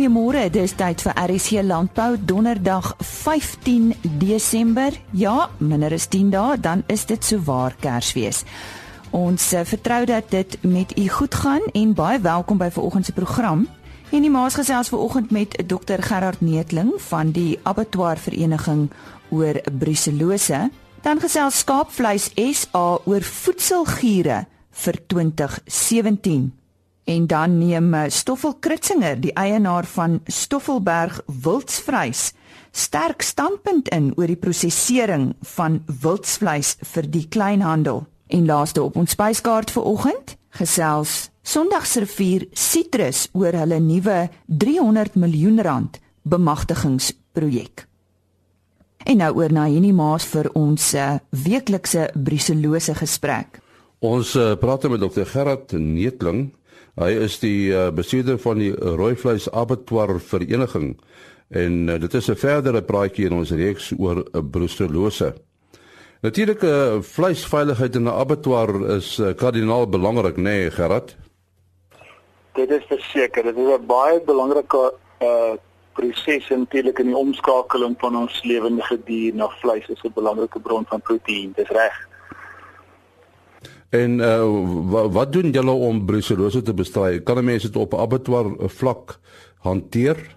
Goeiemôre, dis tyd vir RC Landbou Donderdag 15 Desember. Ja, minder as 10 dae, dan is dit sowaar Kersfees. Ons uh, vertrou dat dit met u goed gaan en baie welkom by vanoggend se program. En die maas gesels vanoggend met Dr Gerard Neetling van die Abattoir Vereniging oor bruselose. Dan gesels Skaapvleis SA oor voedselgiere vir 2017. En dan neem eh, Stoffel Kritzinger, die eienaar van Stoffelberg Wildsvleis, sterk standpunt in oor die prosesering van wildsvleis vir die kleinhandel. En laaste op ons spyskaart vir oggend, gesels Sondagsrivier Citrus oor hulle nuwe 300 miljoen rand bemagtigingsprojek. En nou oor na hierdie maas vir ons uh, weeklikse briselose gesprek. Ons uh, praat met Dr Gerard Neetling Hy is die uh, bestuurder van die Rooivleis Abattoir Vereniging en uh, dit is 'n verdere praatjie in ons reeks oor uh, brucellose. Natuurlik uh, vleisveiligheid in 'n abattoir is uh, kardinaal belangrik, nê, nee, Gerard? Dit is verseker, dit is 'n baie belangrike uh proses eintlik in die omskakeling van ons lewende dier na vleis is 'n belangrike bron van proteïen. Dis reg. En uh, wat, wat doen julle om brucellose te bestry? Kan mense dit op abattoir vlak hanteer?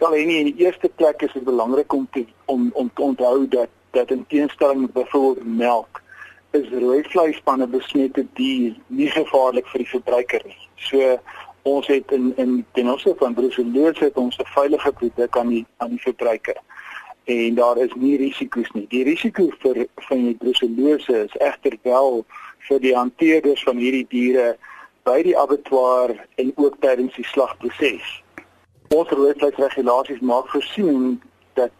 Wel, in die eerste plek is dit belangrik om te om om te onthou dat dat in teenstelling met byvoorbeeld melk is rooi vleisspanne besmette dier nie gevaarlik vir die verbruiker nie. So ons het in in ten opsigte van brucellose het ons 'n veilige produk aan die aan die verbruiker en daar is nie risiko's nie. Die risiko vir van die brucellose is egter wel vir die hanteerders van hierdie diere by die abattoir en ook tydens die slagproses. Ons roodvleisregulasies maak voorsiening dat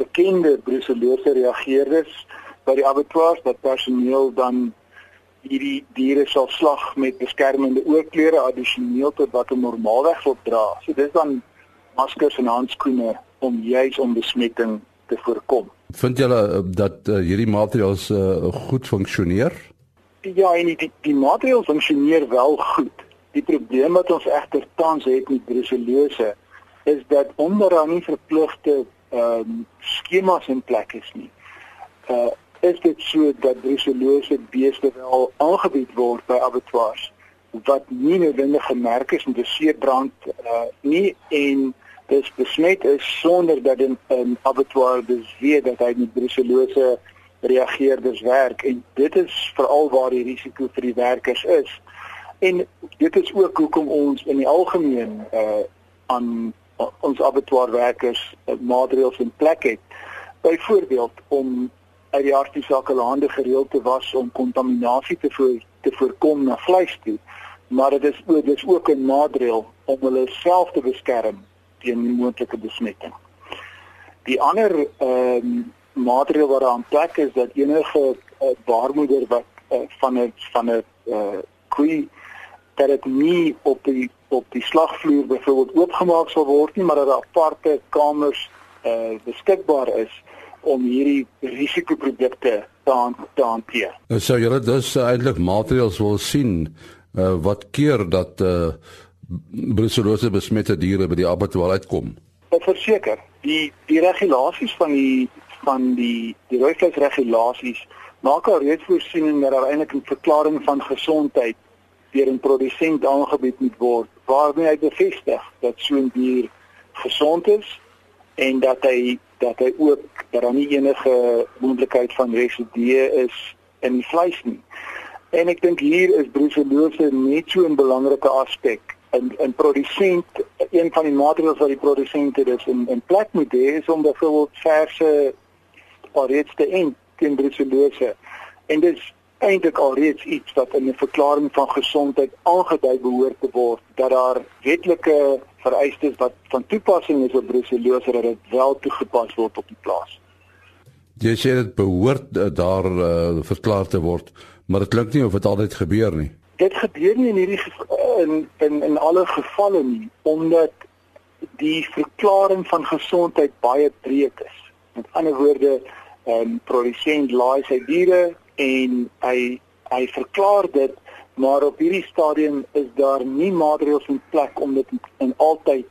bekende brucellose reageerders by die abattoirs dat personeel dan hierdie diere sal slag met beskermende oorklere addisioneel tot wat hulle normaalweg sou dra. So dis dan maskers en handskoene om juis om besmetting te voorkom. Vind julle uh, dat uh, hierdie maatreëls uh, goed funksioneer? Ja, en die die, die maatreëls funksioneer wel goed. Die probleem wat ons egter tans het met brucellose is dat onder aan nie verpligte ehm um, skemas in plek is nie. Uh is dit so dat brucellose beeste wel aangebied word by abattoirs wat nie noodwendig gemerk is met 'n seerbrand uh nie en dis besmet is sonder dat 'n um, abattoir dus weet dat hy met brucellose reageerders werk en dit is veral waar die risiko vir die werkers is. En dit is ook hoekom ons in die algemeen uh aan ons abattoir werkers uh, maatreëls in plek het. Byvoorbeeld om uit die hartsakke hande gereeld te was om kontaminasie te voor, te voorkom na vleis toe. Maar dit is ook dis ook 'n maatreël om hulle self te beskerm teen die moontlike besmetting. Die ander ehm um, maatreël wat aan plek is dat enige uh, baarmoeder wat uh, van 'n van 'n uh, koei dat dit nie op die op die slagvloer byvoorbeeld oopgemaak sal word nie, maar dat daar aparte kamers uh, beskikbaar is om hierdie risikoprodukte te aan te hanteer. Nou sou julle dus uh, eintlik maatreëls wil sien uh, wat keer dat uh, brucellose besmette diere by die abattoir uitkom? Ek verseker, die die regulasies van die van die die rooivleisregulasies maak al reeds voorsiening dat daar eintlik 'n verklaring van gesondheid deur 'n produsent aangebied moet word waarmee hy bevestig dat so 'n dier gesond is en dat hy dat hy ook dat daar nie enige moontlikheid van residue is in die vleis nie. En ek dink hier is brucellose net so 'n belangrike aspek 'n 'n produsent een van die maatreëls wat die produsente dus in in plek moet hê is om byvoorbeeld verse alreeds te en teen brucellose en dit is eintlik alreeds iets wat in 'n verklaring van gesondheid aangedui behoort te word dat daar wetlike vereistes wat van toepassing is op brucellose dat dit wel toegepas word op die plaas. Jy sê dit behoort uh, daar uh, verklaar te word, maar dit klink nie of dit altyd gebeur nie dit gebeur nie in hierdie in in in alle gevalle nie omdat die verklaring van gesondheid baie breed is. Met ander woorde, 'n um, ehm, produsent laai sy diere en hy hy verklaar dit maar op hierdie stadium is daar nie maatreëls in plek om dit in altyd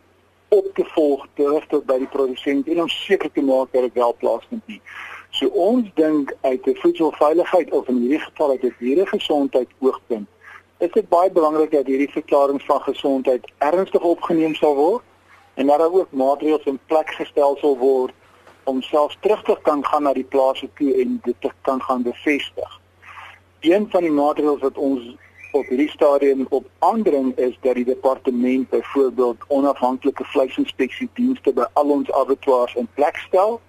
op te volg terug tot by die produsent en om seker te maak dat dit wel plaasvind nie. So ons dink uit 'n voedselveiligheid of in hierdie geval uit 'n dieregesondheid oogpunt is dit baie belangrik dat hierdie verklaring van gesondheid ernstig opgeneem sal word en dat daar ook maatreëls in plek gestel sal word om selfs terug te kan gaan na die plase toe en dit te kan gaan bevestig. Een van die maatreëls wat ons op hierdie stadium op aandring is dat die departement byvoorbeeld onafhanklike vleisinspeksiedienste by al ons abattoirs in plek stel.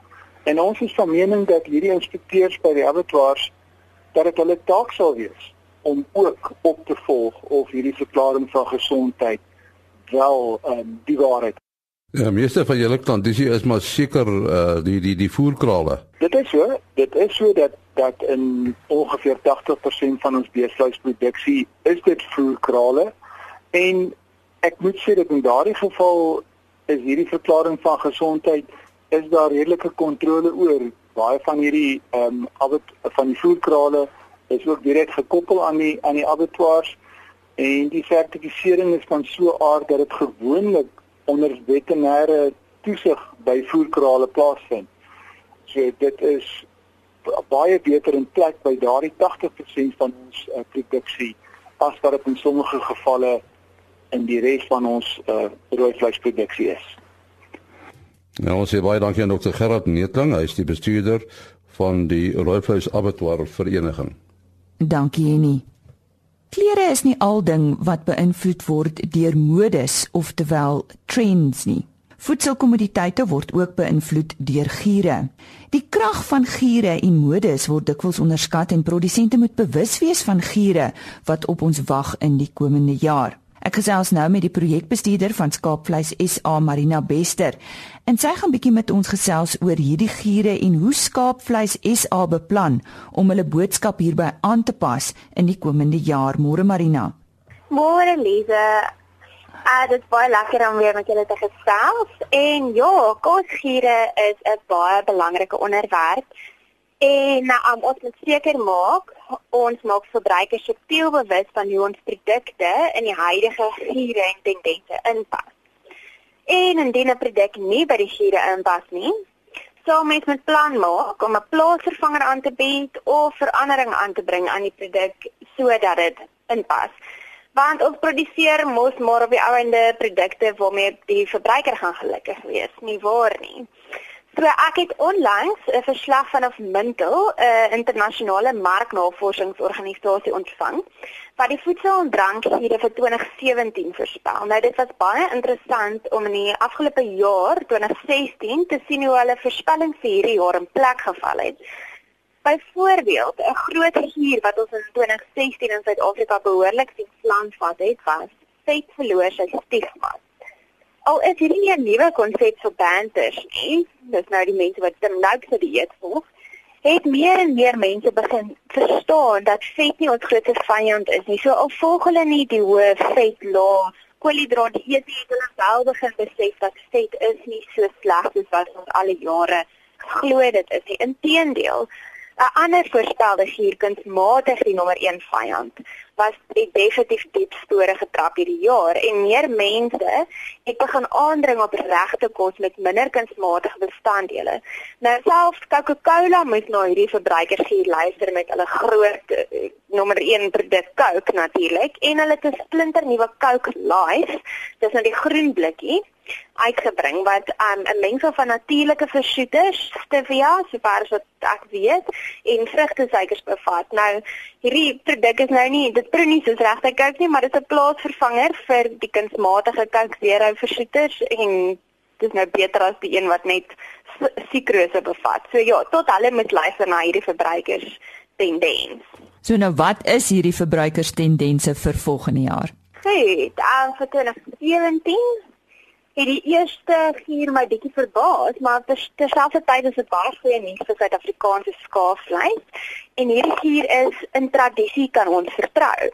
En ons is van mening dat hierdie inspekteurs by die abattoirs dat dit hulle taak sal wees om ook op te volg of hierdie verklaring van gesondheid wel um, die waarheid. Ja, meeste van julle klandisie is maar seker uh, die die die voerkrale. Dit is so, dit is so dat dat in ongeveer 80% van ons beesvleisproduksie is dit voerkrale en ek moet sê dat in daardie geval is hierdie verklaring van gesondheid is daar redelike kontrole oor baie van hierdie ehm um, van die voerkrale is ook direk gekoppel aan die aan die abattoirs en die sertifisering is van so aard dat dit gewoonlik onder veterinêre toesig by voerkrale plaasvind. So dit is baie beter in plek by daardie 80% van ons uh, produksie as wat dit in sommige gevalle in die res van ons uh, rooi vleisproduksie is. Nou ons sê baie dankie aan Dr. Gerard Neetling, hy is die bestuurder van die rooi vleis abattoir vereniging. Dankie Jenny. Klere is nie al ding wat beïnvloed word deur modes of terwyl trends nie. Voedselkommoditeite word ook beïnvloed deur giere. Die krag van giere en modes word dikwels onderskat en produsente moet bewus wees van giere wat op ons wag in die komende jaar. Ek gesels nou met die projekbestuurder van Skaapvleis SA Marina Bester. En sy gaan bietjie met ons gesels oor hierdie giere en hoe Skaapvleis SA beplan om hulle boodskap hierby aan te pas in die komende jaar. Môre Marina. Môre Lize. Uh, dit is baie lekker om weer met julle te gesels. En ja, kosgiere is 'n baie belangrike onderwerp. En nou um, ons moet seker maak ons maak verbruikers subtiel bewus van hoe ons produkte in die huidige giere en tendense inpas. En indien 'n produk nie by die giere inpas nie, sal mens met plan maak om 'n plaasvervanger aan te bied of verandering aan te bring aan die produk sodat dit inpas want ons produseer mos maar op die ouende produkte waarmee die verbruiker gaan gelukkig wees, nie waar nie? So ek het onlangs 'n verslag vanaf Mintel, 'n internasionale marknavorsingsorganisasie ontvang wat die voedsel en drank hier vir 2017 voorspel. Nou dit was baie interessant om in die afgelope jaar 2016 te sien hoe hulle voorspellings vir hierdie jaar in plek geval het. Byvoorbeeld, 'n groot gier wat ons in 2016 in Suid-Afrika behoorlik sien slandvat het, was vetverloor sy stigma. Al is hierdie 'n nuwe konsep vir banters, nie? Dis nou die mense wat dan nou vir die dieet volg. Het meer en meer mense begin verstaan dat vet nie ons grootste vyand is nie. So al volg hulle nie die hoë vetlaag koolhidrate eet nie, hulle wel begin besef dat vet is nie so sleg soos wat ons al die jare glo dit is nie. Inteendeel, 'n ander voorspelde gierkunsmatig die nommer 1 vyand was die definitief diep spore getrap hierdie jaar en meer mense het begin aandring op regte kos met minder kunsmatige bestanddele. Nou selfs Coca-Cola moet na hierdie verbruikersgier luister met hulle groot uh, nommer 1 produk Coke natuurlik en hulle het 'n splinter nuwe Coke Life, dis nou die groen blikkie uitgebring wat um, 'n mengsel van natuurlike versoeters, stevia, sover as wat ek weet, en vrugtesuikers bevat. Nou, hierdie produk is nou nie dit proe nie soos regte Coke nie, maar dit is 'n plaasvervanger vir die kunsmatige Zero versoeters en dis nou beter as die een wat net sukrose bevat. So ja, tot hulle moet luister na hierdie verbruikers tendens. So nou wat is hierdie verbruikers tendense vir volgende jaar? Hey, dan vir 2017 het die eerste gier my bietjie verbaas, maar terselfdertyd is dit baie goeie nuus vir Suid-Afrikaanse skaapvleis en hierdie gier is in tradisie kan ons vertrou.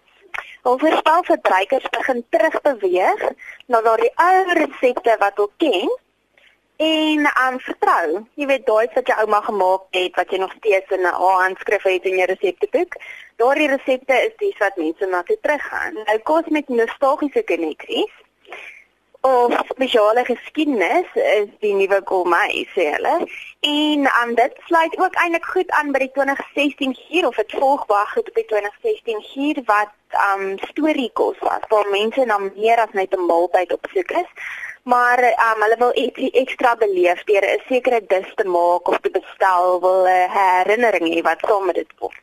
Ons voorspel verbruikers begin terugbeweeg na daardie ou resepte wat ons ken en um vertrou. Jy weet daai wat jou ouma gemaak het wat jy nog steeds in 'n handskrif het in jou resepteboek. Daardie resepte is dis wat mense na toe teruggaan. Nou kos met nostalgiese koneksies of spesiale geskiedenis is die nuwe gourmet sê hulle. En um dit sluit ook eintlik goed aan by die 2016 gier of dit volg baie goed op die 2016 gier wat um storiekos was waar mense na meer as net 'n maaltyd op soek is maar um, hulle wil ietsie ekstra beleef deur 'n sekere dis te maak of te bestel wil 'n herinnering hê wat saam met dit kom.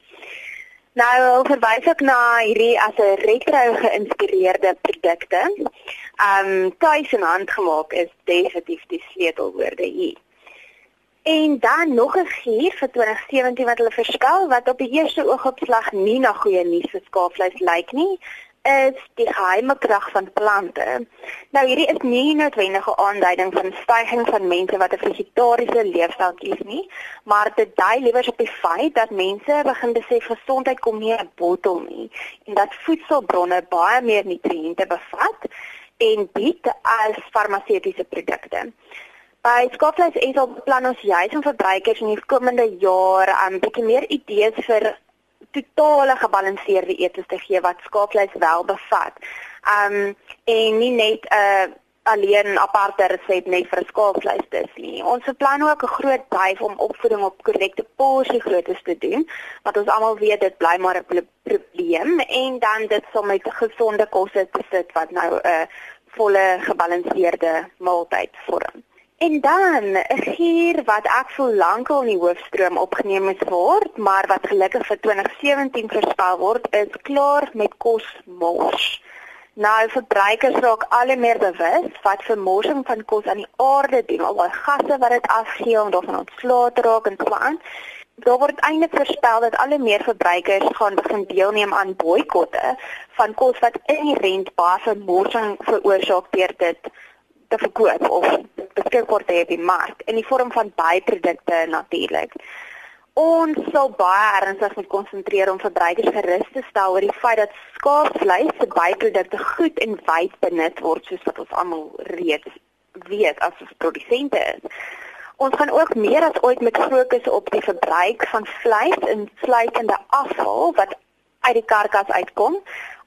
Nou verwys ek na hierdie as 'n retro geïnspireerde produkte. Um tuis en handgemaak is definitief die sleutelwoorde hier. En dan nog 'n gier vir 2017 wat hulle verskil wat op die eerste oogopslag nie na goeie nuus vir skaapvleis lyk nie, is die geheime krag van plante. Nou hierdie is nie noodwendig 'n aanduiding van stygings van mense wat 'n vegetariese leefstyl kies nie, maar dit dui liewer op die feit dat mense begin besef gesondheid kom nie uit bottel nie en dat voedselbronne baie meer nutriënte bevat en bied as farmaseutiese produkte. By Skoflies is op plan ons juis om verbruikers in die komende jaar 'n um, bietjie meer idees vir totale gebalanseerde eetes te gee wat skaapvleis wel bevat. Um en nie net 'n uh, alleen aparte resep net vir skaapvleis dis nie. Ons beplan ook 'n groot drive om opvoeding op korrekte porsie groottes te doen, want ons almal weet dit bly maar 'n probleem en dan dit som met gesonde kosse te sit wat nou 'n volle gebalanseerde maaltyd vorm. En dan 'n gier wat ek voel lankal in die hoofstroom opgeneem is word, maar wat gelukkig vir 2017 verspel word, is klaar met kos mors. Nou verbruikers raak al meer bewus wat vermorsing van kos aan die aarde doen, al die gasse wat dit afgee om daarvan ontslae te raak en so aan. Daar word eintlik voorspel dat al meer verbruikers gaan begin deelneem aan boikotte van kos wat inherënt baie vermorsing veroorsaak deur dit te verkoop of beskikbaar te hê op die mark in die vorm van byprodukte natuurlik. Ons sal baie ernstig moet konsentreer om verbruikers gerus te stel oor die feit dat skaapvleis se byprodukte goed en wyd benut word soos wat ons almal reeds weet as ons produsente is. Ons gaan ook meer as ooit met fokus op die verbruik van vleis en vleisende afval wat uit die karkas uitkom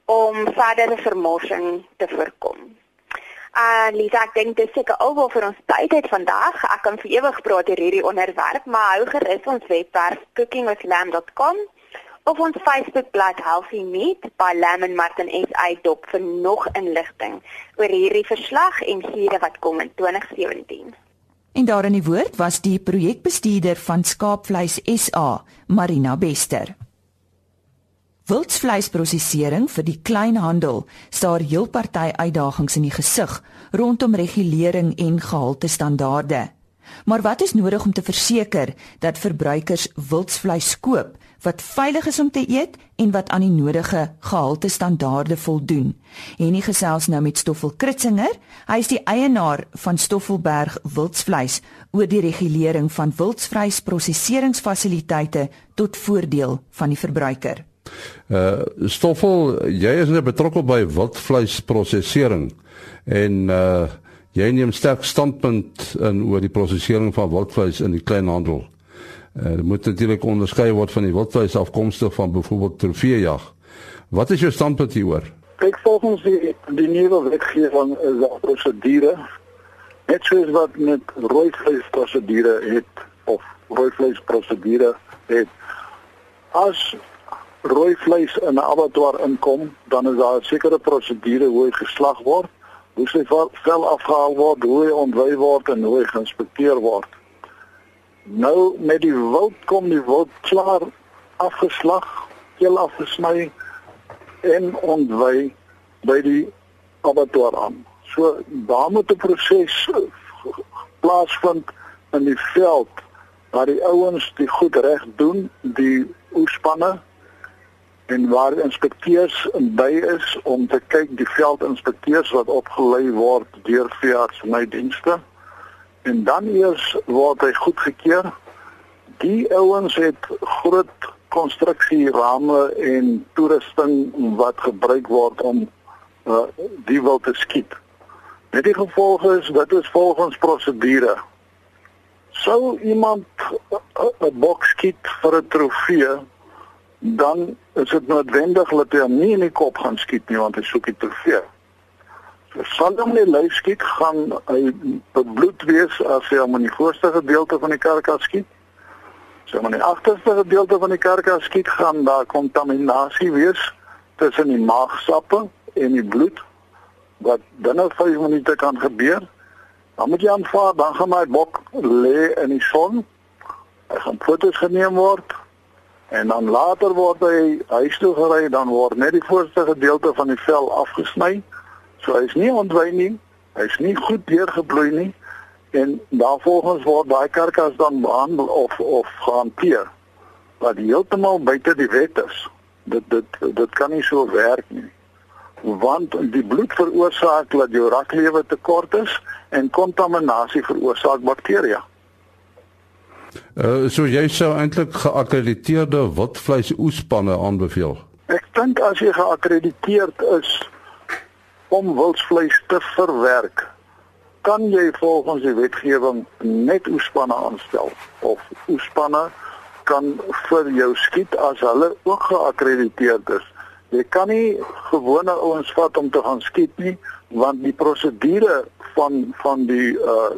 om verdere vermorsing te voorkom. Uh Lisa, ek dink dis seker alhoewel vir ons tyd het vandag. Ek kan vir ewig praat oor hierdie onderwerp, maar hou gerus ons webwerf cookingwithlamb.com of ons Facebookblad Healthy Meat by Lamb and Martin SA dop vir nog inligting oor hierdie verslag en giere wat kom in 2017. En daar in die woord was die projekbestuurder van Skaapvleis SA, Marina Bester. Wildsvleisprosesering vir die kleinhandel staar heel party uitdagings in die gesig rondom regulering en gehaltestandaarde. Maar wat is nodig om te verseker dat verbruikers wildsvleis koop wat veilig is om te eet en wat aan die nodige gehaltestandaarde voldoen? En nie gesels nou met Stoffel Kritzinger, hy is die eienaar van Stoffelberg Wildsvleis oor die regulering van wildsvleisproseseringsfasiliteite tot voordeel van die verbruiker. Uh Stoffel, jy is net betrokke by wildvleisprosesering en uh jy neem sterk standpunt in oor die prosesering van wildvleis in die kleinhandel. Uh dit moet natuurlik onderskei word van die wildvleis afkomstig van byvoorbeeld trofeejag. Wat is jou standpunt hieroor? Kyk volgens die die nuwe wetgewing is daar prosedure net soos wat met rooi vleis prosedure het of rooi vleis prosedure het as rooi vleis in 'n abattoir inkom, dan is daar 'n sekere prosedure hoe hy geslag word, hoe sy vel afgehaal word, hoe hy ontwy word en hoe hy geïnspekteer word. Nou met die wild kom die wild klaar afgeslag, keel afgesny en ontwy by die abattoir aan. So daar moet 'n proses plaasvind in die veld waar die ouens die goed reg doen, die oespanne en waar inspekteurs by is om te kyk die veldinspekteurs wat opgelei word deur veeartsenydienste en dan eers word hy goedgekeur. Die ouens het groot konstruksierame en toerusting wat gebruik word om uh, die wil te skiet. Net die gevolg is dit is volgens prosedure Sou iemand 'n bok skiet vir 'n trofee, dan is dit noodwendig dat hy hom nie in die kop gaan skiet nie want hy soek die trofee. Sal hom nie lyf skiet gaan hy bebloed wees as hy hom in die voorste gedeelte van die karkas skiet. So wanneer die agterste gedeelte van die karkas skiet, gaan daar kontaminasie wees tussen die maagsappe en die bloed wat binne 5 minute kan gebeur. Dan moet jy aanvaar, dan gaan my bok lê in die son. Hy gaan foto's geneem word en dan later word hy huis toe gery, dan word net die voorste gedeelte van die vel afgesny. So hy's nie ontwy nie. Hy's nie goed deurgebloei nie en daarvolgens word daai karkas dan behandel of of gehanteer wat heeltemal buite die wet is. Dit dit dit kan nie so werk nie want die bloed veroorsaak dat jou raklewe te kort is en kontaminasie veroorsaak bakterieë. Uh so jy sou eintlik geakkrediteerde wildvleis oespanne aanbeveel. Ek dink as jy geakkrediteerd is om wildvleis te verwerk, kan jy volgens die wetgewing net oespanne aanstel of oespanne kan vir jou skiet as hulle ook geakkrediteerd is. Jy kan nie gewone ouens vat om te gaan skiet nie want die prosedure van van die uh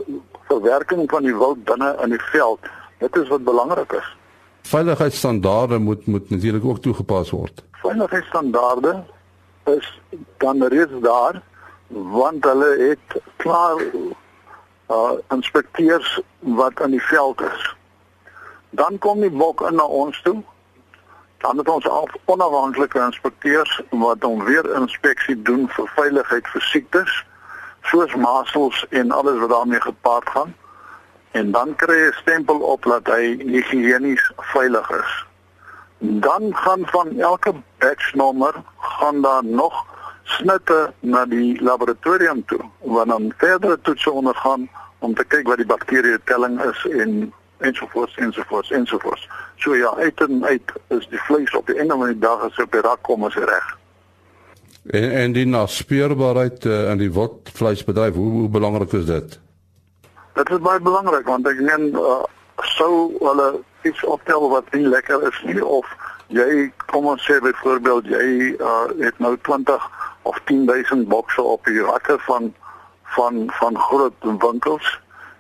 verwerking van die wild binne in die veld, dit is wat belangrik is. Veiligheidsstandaarde moet moet natuurlik ook toegepas word. Veiligheidsstandaarde is dan reeds daar want hulle het klaar uh inspekteurs wat aan die veld is. Dan kom die bok in na ons toe dan het ons al onafhanklike inspekteurs wat dan weer inspeksie doen vir veiligheid vir siektes soos masels en alles wat daarmee gepaard gaan en dan kry jy 'n stempel op dat hy higienies veilig is. Dan gaan van elke batch nommer gaan daar nog snitte na die laboratorium toe waar dan verdere toetse ondergaan om te kyk wat die bakterie telling is en ensovoorts ensovoorts ensovoorts. So ja, uit en uit is die vleis op die einde van die dag as op die rak kom as reg. En en die naspeurbaarheid uh, in die wildvleisbedryf, hoe, hoe belangrik is dit? Dit is baie belangrik want ek meen uh, sou hulle iets optel wat nie lekker is nie of jy kom ons sê byvoorbeeld jy uh, het nou 20 of 10000 bokse op die rakke van van van groot winkels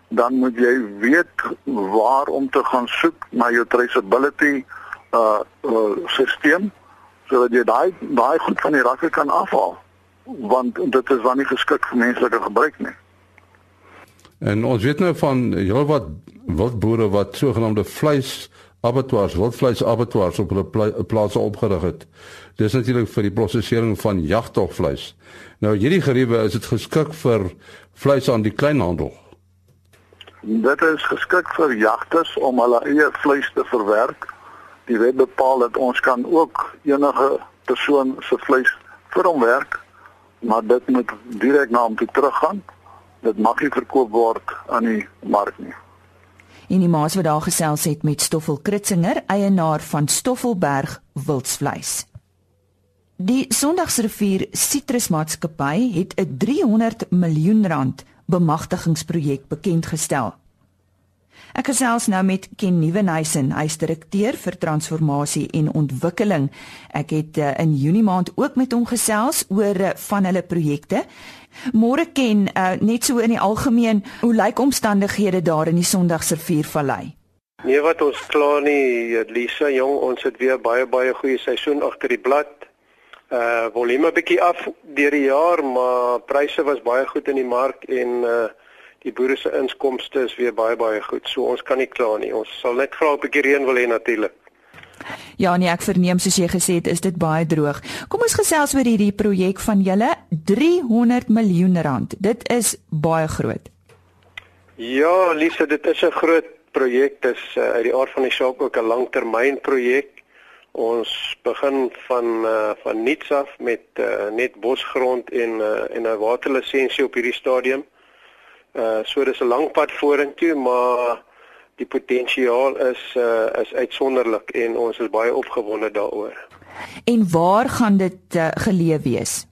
dan moet jy weet waar om te gaan soek na jou traceability uh, uh stelsel sodat jy daai daai goed van die rakke kan afhaal want dit is dan nie geskik vir menslike gebruik nie. En ons weet nou van heelwat wildboere wat sogenaamde vleis abattoirs, wildvleis abattoirs op hulle pla plase opgerig het. Dis natuurlik vir die prosesering van jagtogvleis. Nou hierdie geriewe is dit geskik vir vleis aan die kleinhandel. Dit is geskik vir jagters om hulle eie vleis te verwerk. Die wet bepaal dat ons kan ook enige persoon se vleis vir hom werk, maar dit moet direk na hom toe teruggaan. Dit mag nie verkoop word aan die mark nie. En die maas wat daar gesels het met Stoffel Kritzinger, eienaar van Stoffelberg Wildsvleis. Die Sondagsrivier Sitrusmaatskappy het 'n 300 miljoen rand bemagtigingsprojek bekend gestel. Ek gesels nou met Ken Nieuwenhuisen, hy's direkteur vir transformasie en ontwikkeling. Ek het uh, in Junie maand ook met hom gesels oor uh, van hulle projekte. Môre Ken, uh, net so in die algemeen, hoe lyk omstandighede daar in die Sondagsriviervallei? Nee, wat ons klaar nie, Lisa, jong, ons het weer baie baie goeie seisoen agter die blad uh volume bietjie af deur die jaar, maar pryse was baie goed in die mark en uh die boere se inkomste is weer baie baie goed. So ons kan nie kla nie. Ons sal net vra 'n bietjie reën wil hê natuurlik. Ja, nee, ek verneem soos jy gesê het, is dit baie droog. Kom ons gesels oor hierdie projek van julle, 300 miljoen rand. Dit is baie groot. Ja, Lisa, dit is 'n groot projek. Dit is uh, uit die aard van die saak ook 'n langtermynprojek. Ons begin van uh, van niets af met uh, net bosgrond en uh, en 'n waterlisensie op hierdie stadium. Uh so dis 'n lang pad vorentoe, maar die potensiaal is uh is uitsonderlik en ons is baie opgewonde daaroor. En waar gaan dit uh, geleë wees?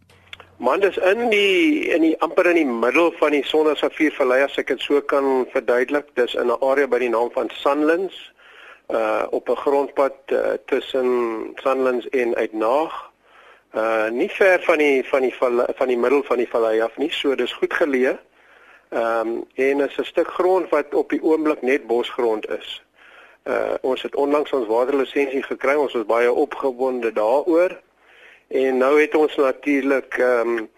Man, dis in die in die amper in die middel van die Sondersaviervallei as ek dit so kan verduidelik. Dis in 'n area by die naam van Sunlands uh op 'n grondpad uh, tussen Sunlands en Uitnaag. Uh nie ver van die van die van die middel van die vallei af nie. So dis goed geleë. Ehm um, en is 'n stuk grond wat op die oomblik net bosgrond is. Uh ons het onlangs ons waterlisensie gekry. Ons was baie opgewonde daaroor. En nou het ons natuurlik ehm um,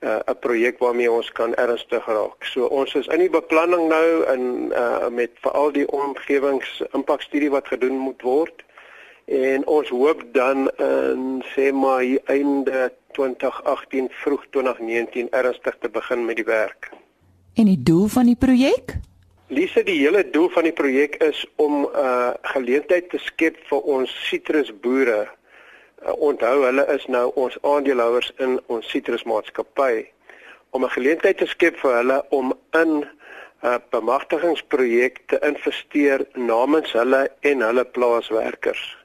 'n uh, projek waarmee ons kan ernstig raak. So ons is in die beplanning nou in uh met veral die omgewings impakstudie wat gedoen moet word. En ons hoop dan in sê maar einde 2018 vroeg 2019 ernstig te begin met die werk. En die doel van die projek? Lise, die hele doel van die projek is om 'n uh, geleentheid te skep vir ons sitrusboere uh, onthou hulle is nou ons aandeelhouers in ons sitrusmaatskappy om 'n geleentheid te skep vir hulle om in 'n uh, bemagtigingsprojek te investeer namens hulle en hulle plaaswerkers.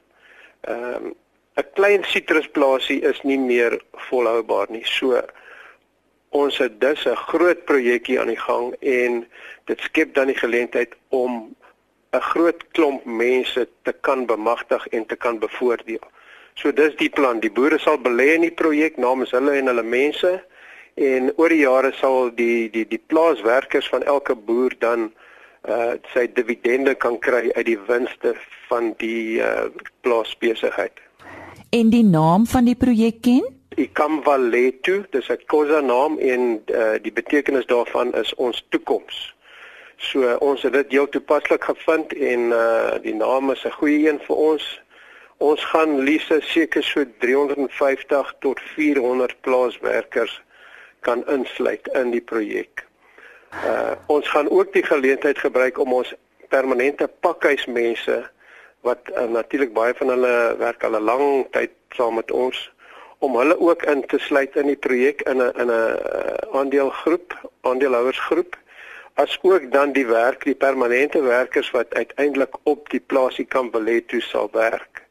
Ehm um, 'n klein sitrusplaasie is nie meer volhoubaar nie. So ons het dus 'n groot projekkie aan die gang en dit skep dan die geleentheid om 'n groot klomp mense te kan bemagtig en te kan bevoordeel. So dis die plan. Die boere sal belê in die projek namens hulle en hulle mense en oor die jare sal die die die plaaswerkers van elke boer dan uh sy dividende kan kry uit die winste van die uh plaasbesigheid. En die naam van die projek ken? Ikamvaletu, dis 'n Khoza naam en uh die betekenis daarvan is ons toekoms. So ons het dit heel toepaslik gevind en uh die naam is 'n goeie een vir ons. Ons gaan Lise seker so 350 tot 400 plaaswerkers kan insluit in die projek. Uh ons gaan ook die geleentheid gebruik om ons permanente pakhuismense wat uh, natuurlik baie van hulle werk al 'n lang tyd saam met ons om hulle ook in te sluit in die projek in 'n in 'n uh, aandelegroep, aandeelhouersgroep as ook dan die werk die permanente werkers wat uiteindelik op die plaasie toe sal werk.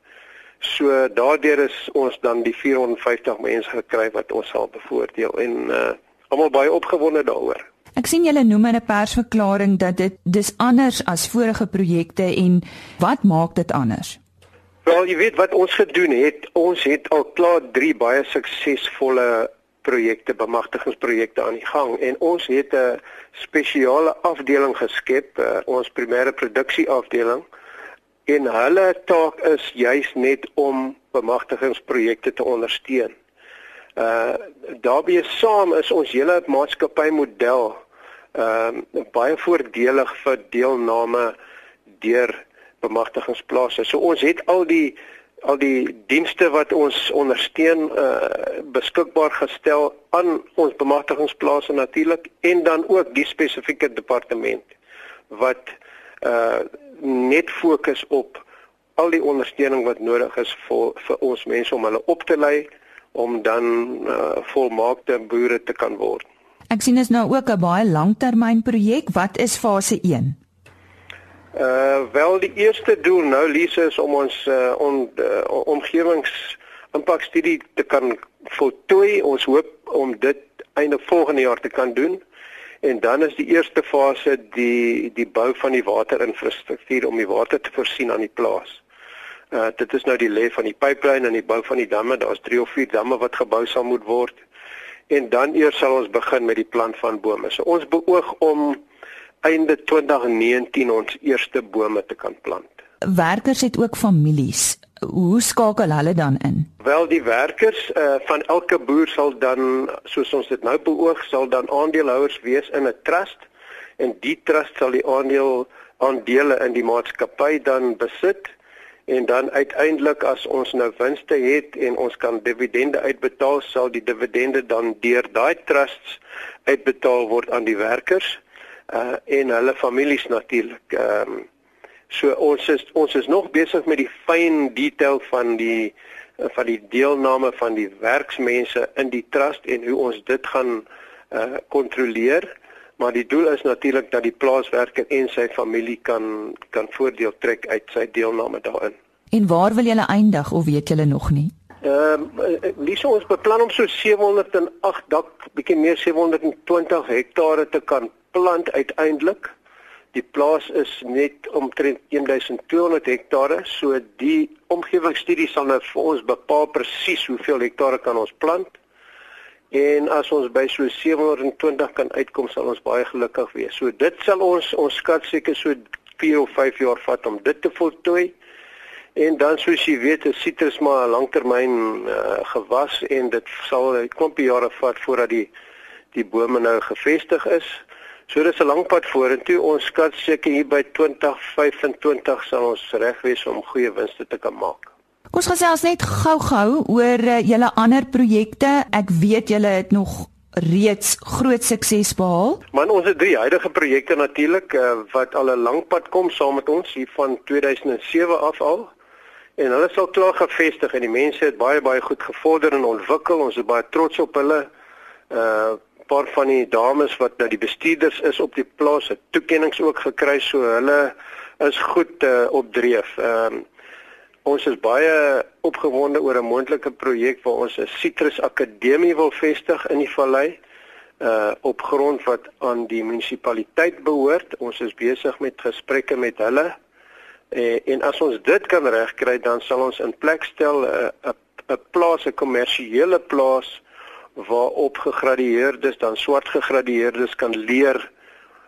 So daardeur is ons dan die 450 mense gekry wat ons sal bevoordeel en uh almal baie opgewonde daaroor. Ek sien julle noem in 'n persverklaring dat dit dis anders as vorige projekte en wat maak dit anders? Wel, jy weet wat ons gedoen het, ons het al klaar 3 baie suksesvolle projekte, bemagtigingsprojekte aan die gang. En ons het 'n spesiale afdeling geskep, uh, ons primêre produksieafdeling. En hulle taak is juis net om bemagtigingsprojekte te ondersteun. Uh daarbye saam is ons hele maatskappymodel ehm uh, baie voordelig vir deelname deur bemagtigingsplase. So ons het al die al die dienste wat ons ondersteun uh beskikbaar gestel aan ons bemagtigingsplase natuurlik en dan ook die spesifieke departement wat uh net fokus op al die ondersteuning wat nodig is vir vir ons mense om hulle op te lei om dan uh, volmaakte boere te kan word. Ek sien is nou ook 'n baie langtermynprojek. Wat is fase 1? Uh wel die eerste doel nou Lise is om ons uh, on, uh, omgewings impakstudie te kan voltooi. Ons hoop om dit einde volgende jaar te kan doen. En dan is die eerste fase die die bou van die waterinfrastruktuur om die water te voorsien aan die plaas. Uh dit is nou die lê van die pipeline en die bou van die damme. Daar's 3 of 4 damme wat gebou sal moet word. En dan eers sal ons begin met die plant van bome. So ons beoog om einde 2019 ons eerste bome te kan plant. Werkers het ook families hoe skakel hulle dan in? Wel die werkers uh, van elke boer sal dan soos ons dit nou beoog sal dan aandeelhouers wees in 'n trust en die trust sal die aandeel aandele in die maatskappy dan besit en dan uiteindelik as ons nou winste het en ons kan dividende uitbetaal sal die dividende dan deur daai trusts uitbetaal word aan die werkers uh, en hulle families natuurlik ehm um, So ons is ons is nog besig met die fyn detail van die van die deelname van die werksmense in die trust en hoe ons dit gaan uh kontroleer. Maar die doel is natuurlik dat die plaaswerker en sy familie kan kan voordeel trek uit sy deelname daarin. En waar wil julle eindig of weet julle nog nie? Ehm uh, dis ons beplan om so 708 dak bietjie meer 720 hektare te kan plant uiteindelik. Die plaas is net omtrent 1200 hektare, so die omgewingsstudie sal nou vir ons bepaal presies hoeveel hektare kan ons plant. En as ons by so 720 kan uitkom, sal ons baie gelukkig wees. So dit sal ons ons skat seker so 4 of 5 jaar vat om dit te voltooi. En dan soos jy weet, is sitrus maar 'n langtermyn uh, gewas en dit sal 'n klompie jare vat voordat die die bome nou gevestig is. So dis 'n lang pad vorentoe. Ons skat seker hier by 2025 sal ons reg wees om goeie winste te kan maak. Kom ons gesels net gou-gou oor uh, julle ander projekte. Ek weet julle het nog reeds groot sukses behaal. Man, ons het drie huidige projekte natuurlik uh, wat al 'n lang pad kom saam met ons hier van 2007 af al. En hulle sal klaar gevestig en die mense het baie baie goed gevorder en ontwikkel. Ons is baie trots op hulle. Uh paar van die dames wat nou die bestuurders is op die plaas het toekenninge ook gekry so hulle is goed uh, op dreef. Ehm um, ons is baie opgewonde oor 'n moontlike projek waar ons 'n sitrus akademie wil vestig in die vallei uh op grond wat aan die munisipaliteit behoort. Ons is besig met gesprekke met hulle. Eh, en as ons dit kan regkry, dan sal ons in plek stel 'n uh, 'n plaas, 'n kommersiële plaas waarop gegradueerdes dan swart gegradueerdes kan leer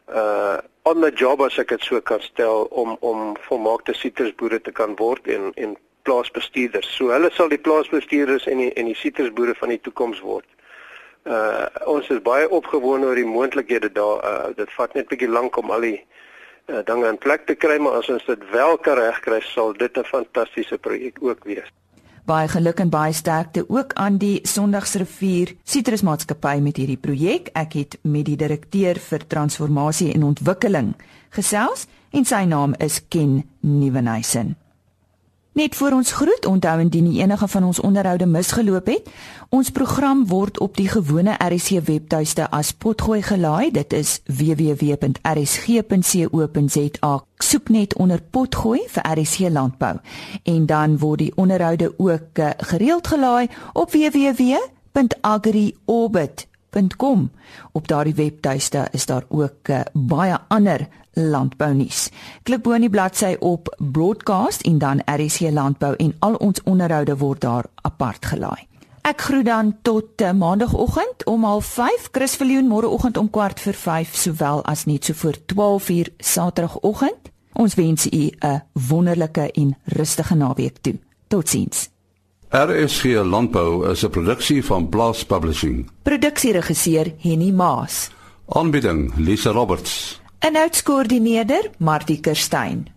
uh on the job as ek dit so kan stel om om volmaakte sitrusboere te kan word en en plaasbestuurders. So hulle sal die plaasbestuurders en die en die sitrusboere van die toekoms word. Uh ons is baie opgewonde oor die moontlikhede daar. Uh dit vat net bietjie lank om al die uh, dinge in plek te kry, maar as ons dit wel kan regkry, sal dit 'n fantastiese projek ook wees. Baie geluk en baie sterkte ook aan die Sondagsrivier Sitrusmaatskappy met hierdie projek. Ek het met die direkteur vir transformasie en ontwikkeling gesels en sy naam is Ken Nieuwenhuizen. Net voor ons groet, onthou indien enige van ons onderhoude misgeloop het, ons program word op die gewone RSC webtuiste as potgooi gelaai. Dit is www.rsg.co.za. Soek net onder potgooi vir RSC landbou en dan word die onderhoude ook uh, gereeld gelaai op www.agriorbit.com. Op daardie webtuiste is daar ook uh, baie ander landbounuus. Klik bo in die bladsy op broadcast en dan RSC landbou en al ons onderhoude word daar apart gelaai. Ek groet dan tot uh, maandagooggend om 05:30 Chris Viljoen môreoggend om kwart voor 5 sowel as net so voor 12:00 Saterdagoggend. Ons wens u 'n wonderlike en rustige naweek toe. Totsiens. RSG Landbou is 'n produksie van Blast Publishing. Produksieregisseur Henny Maas. Aanbieding Lisa Roberts. Inhoudskoördineerder Martie Kerstyn.